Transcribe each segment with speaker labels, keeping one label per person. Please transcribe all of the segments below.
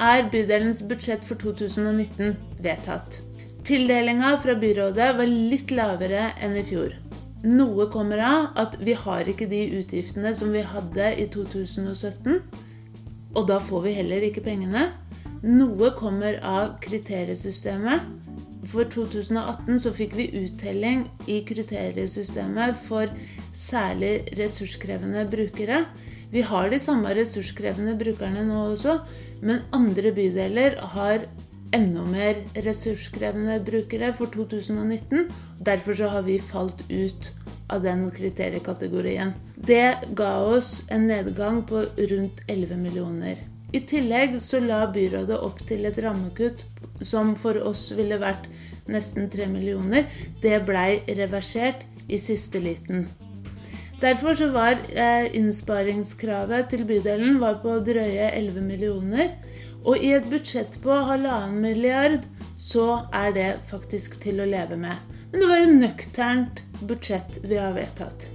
Speaker 1: er bydelens budsjett for 2019 vedtatt. Tildelinga fra byrådet var litt lavere enn i fjor. Noe kommer av at vi har ikke de utgiftene som vi hadde i 2017, og da får vi heller ikke pengene. Noe kommer av kriteriesystemet. For 2018 så fikk vi uttelling i kriteriesystemet for særlig ressurskrevende brukere. Vi har de samme ressurskrevende brukerne nå også, men andre bydeler har enda mer ressurskrevende brukere for 2019. Derfor så har vi falt ut av den kriteriekategorien. Det ga oss en nedgang på rundt 11 millioner. I tillegg så la byrådet opp til et rammekutt som for oss ville vært nesten 3 millioner. Det blei reversert i siste liten. Derfor så var eh, innsparingskravet til bydelen var på drøye 11 millioner. Og i et budsjett på halvannen milliard så er det faktisk til å leve med. Men det var et nøkternt budsjett vi har vedtatt.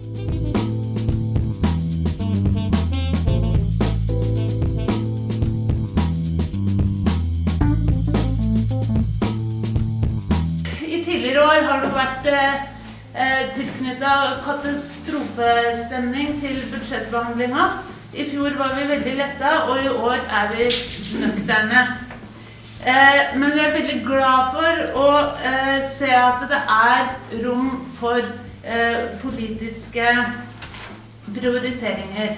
Speaker 1: I tidligere år har det vært eh, tilknytta katastrofestemning til budsjettbehandlinga. I fjor var vi veldig letta, og i år er vi nøkterne. Eh, men vi er veldig glad for å eh, se at det er rom for eh, politiske prioriteringer.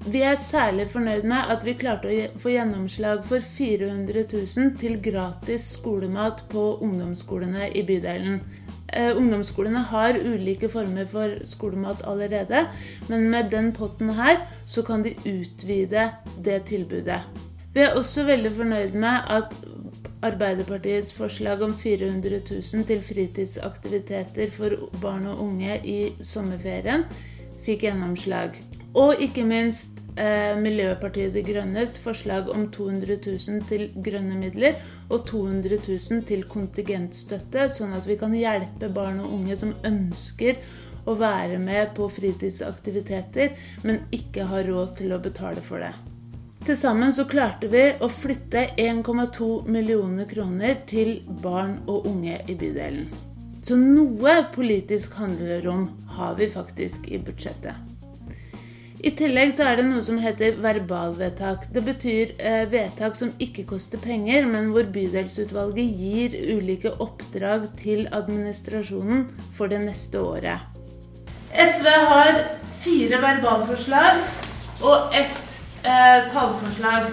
Speaker 1: Vi er særlig fornøyd med at vi klarte å få gjennomslag for 400 000 til gratis skolemat på ungdomsskolene i bydelen. Eh, ungdomsskolene har ulike former for skolemat allerede, men med den potten her så kan de utvide det tilbudet. Vi er også veldig fornøyd med at Arbeiderpartiets forslag om 400 000 til fritidsaktiviteter for barn og unge i sommerferien fikk gjennomslag. Og ikke minst Miljøpartiet De Grønnes forslag om 200 000 til grønne midler og 200 000 til kontingentstøtte, sånn at vi kan hjelpe barn og unge som ønsker å være med på fritidsaktiviteter, men ikke har råd til å betale for det. Til sammen så klarte vi å flytte 1,2 millioner kroner til barn og unge i bydelen. Så noe politisk handlerom har vi faktisk i budsjettet. I tillegg så er det noe som heter verbalvedtak. Det betyr eh, vedtak som ikke koster penger, men hvor bydelsutvalget gir ulike oppdrag til administrasjonen for det neste året. SV har fire verbalforslag og ett eh, tallforslag.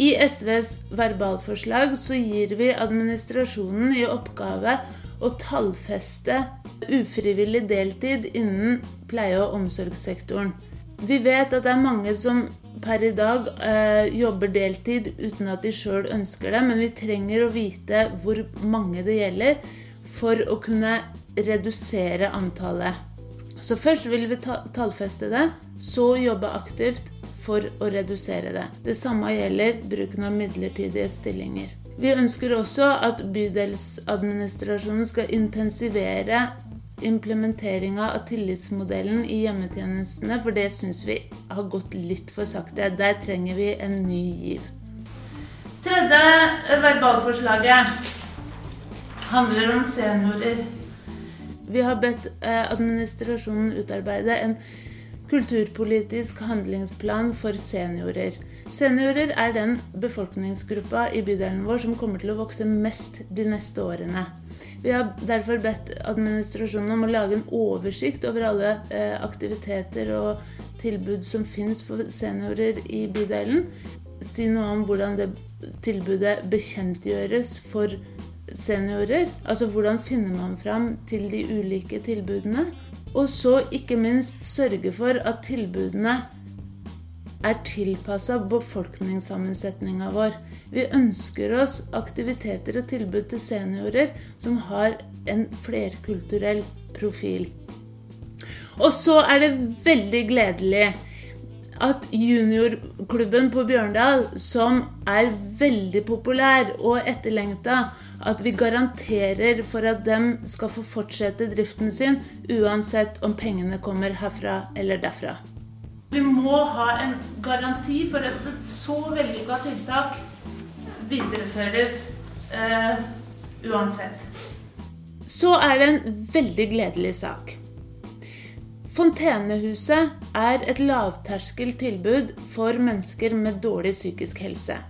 Speaker 1: I SVs verbalforslag så gir vi administrasjonen i oppgave å tallfeste ufrivillig deltid innen pleie- og omsorgssektoren. Vi vet at det er mange som per i dag eh, jobber deltid uten at de sjøl ønsker det, men vi trenger å vite hvor mange det gjelder for å kunne redusere antallet. Så først vil vi ta tallfeste det, så jobbe aktivt for å redusere det. Det samme gjelder bruken av midlertidige stillinger. Vi ønsker også at bydelsadministrasjonen skal intensivere implementeringa av tillitsmodellen i hjemmetjenestene, for det syns vi har gått litt for sakte. Der trenger vi en ny giv. Tredje verbalforslaget handler om seniorer. Vi har bedt eh, administrasjonen utarbeide en kulturpolitisk handlingsplan for seniorer. Seniorer er den befolkningsgruppa i bydelen vår som kommer til å vokse mest de neste årene. Vi har derfor bedt administrasjonen om å lage en oversikt over alle eh, aktiviteter og tilbud som finnes for seniorer i bydelen. Si noe om hvordan det tilbudet bekjentgjøres for seniorer. Altså hvordan finner man fram til de ulike tilbudene. Og så ikke minst sørge for at tilbudene er tilpassa befolkningssammensetninga vår. Vi ønsker oss aktiviteter og tilbud til seniorer som har en flerkulturell profil. Og så er det veldig gledelig at juniorklubben på Bjørndal, som er veldig populær og etterlengta, at vi garanterer for at de skal få fortsette driften sin uansett om pengene kommer herfra eller derfra. Vi må ha en garanti for at et så vellykka tiltak videreføres uh, uansett. Så er det en veldig gledelig sak. Fontenehuset er et lavterskeltilbud for mennesker med dårlig psykisk helse.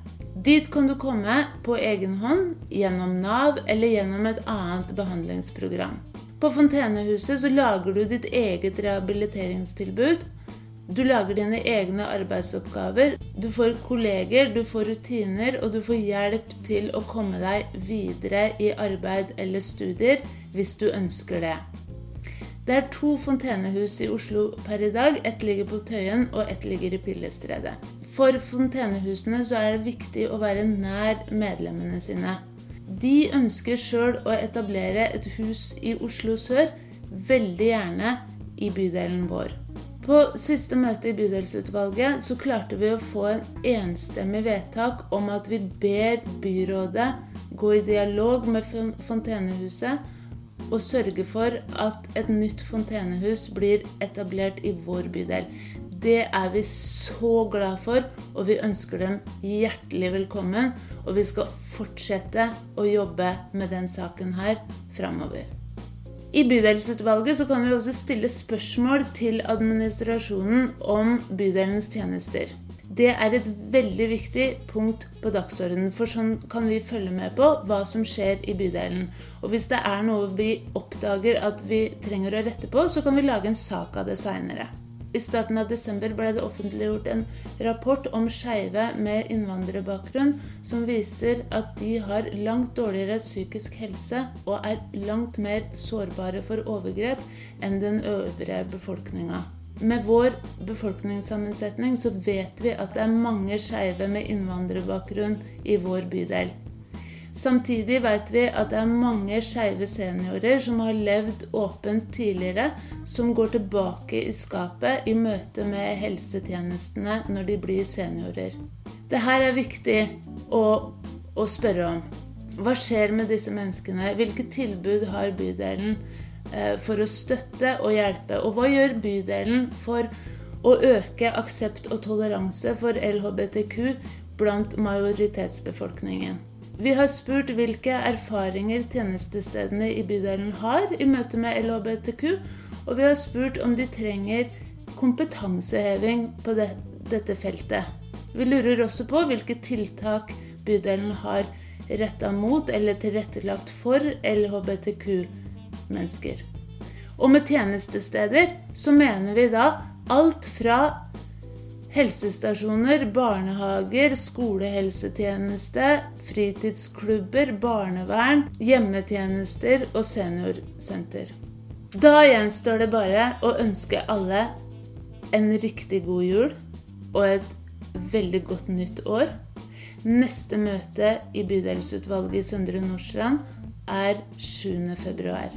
Speaker 1: Dit kan du komme på egen hånd, gjennom Nav eller gjennom et annet behandlingsprogram. På Fontenehuset så lager du ditt eget rehabiliteringstilbud. Du lager dine egne arbeidsoppgaver. Du får kolleger, du får rutiner, og du får hjelp til å komme deg videre i arbeid eller studier hvis du ønsker det. Det er to fontenehus i Oslo per i dag. Ett ligger på Tøyen, og ett ligger i Pillestredet. For fontenehusene så er det viktig å være nær medlemmene sine. De ønsker sjøl å etablere et hus i Oslo sør, veldig gjerne i bydelen vår. På siste møte i bydelsutvalget så klarte vi å få en enstemmig vedtak om at vi ber byrådet gå i dialog med Fontenehuset og sørge for at et nytt fontenehus blir etablert i vår bydel. Det er vi så glad for, og vi ønsker dem hjertelig velkommen. Og vi skal fortsette å jobbe med den saken her framover. I bydelsutvalget så kan vi også stille spørsmål til administrasjonen om bydelens tjenester. Det er et veldig viktig punkt på dagsordenen, for sånn kan vi følge med på hva som skjer i bydelen. Og hvis det er noe vi oppdager at vi trenger å rette på, så kan vi lage en sak av det seinere. I starten av desember ble det offentliggjort en rapport om skeive med innvandrerbakgrunn som viser at de har langt dårligere psykisk helse og er langt mer sårbare for overgrep enn den øvrige befolkninga. Med vår befolkningssammensetning så vet vi at det er mange skeive med innvandrerbakgrunn i vår bydel. Samtidig vet vi at det er mange skeive seniorer som har levd åpent tidligere, som går tilbake i skapet i møte med helsetjenestene når de blir seniorer. Det her er viktig å, å spørre om. Hva skjer med disse menneskene? Hvilke tilbud har bydelen for å støtte og hjelpe? Og hva gjør bydelen for å øke aksept og toleranse for LHBTQ blant majoritetsbefolkningen? Vi har spurt hvilke erfaringer tjenestestedene i bydelen har i møte med LHBTQ, og vi har spurt om de trenger kompetanseheving på det, dette feltet. Vi lurer også på hvilke tiltak bydelen har retta mot eller tilrettelagt for LHBTQ-mennesker. Og med tjenestesteder så mener vi da alt fra Helsestasjoner, barnehager, skolehelsetjeneste, fritidsklubber, barnevern, hjemmetjenester og seniorsenter. Da gjenstår det bare å ønske alle en riktig god jul og et veldig godt nytt år. Neste møte i bydelsutvalget i Søndre Nordstrand er 7. februar.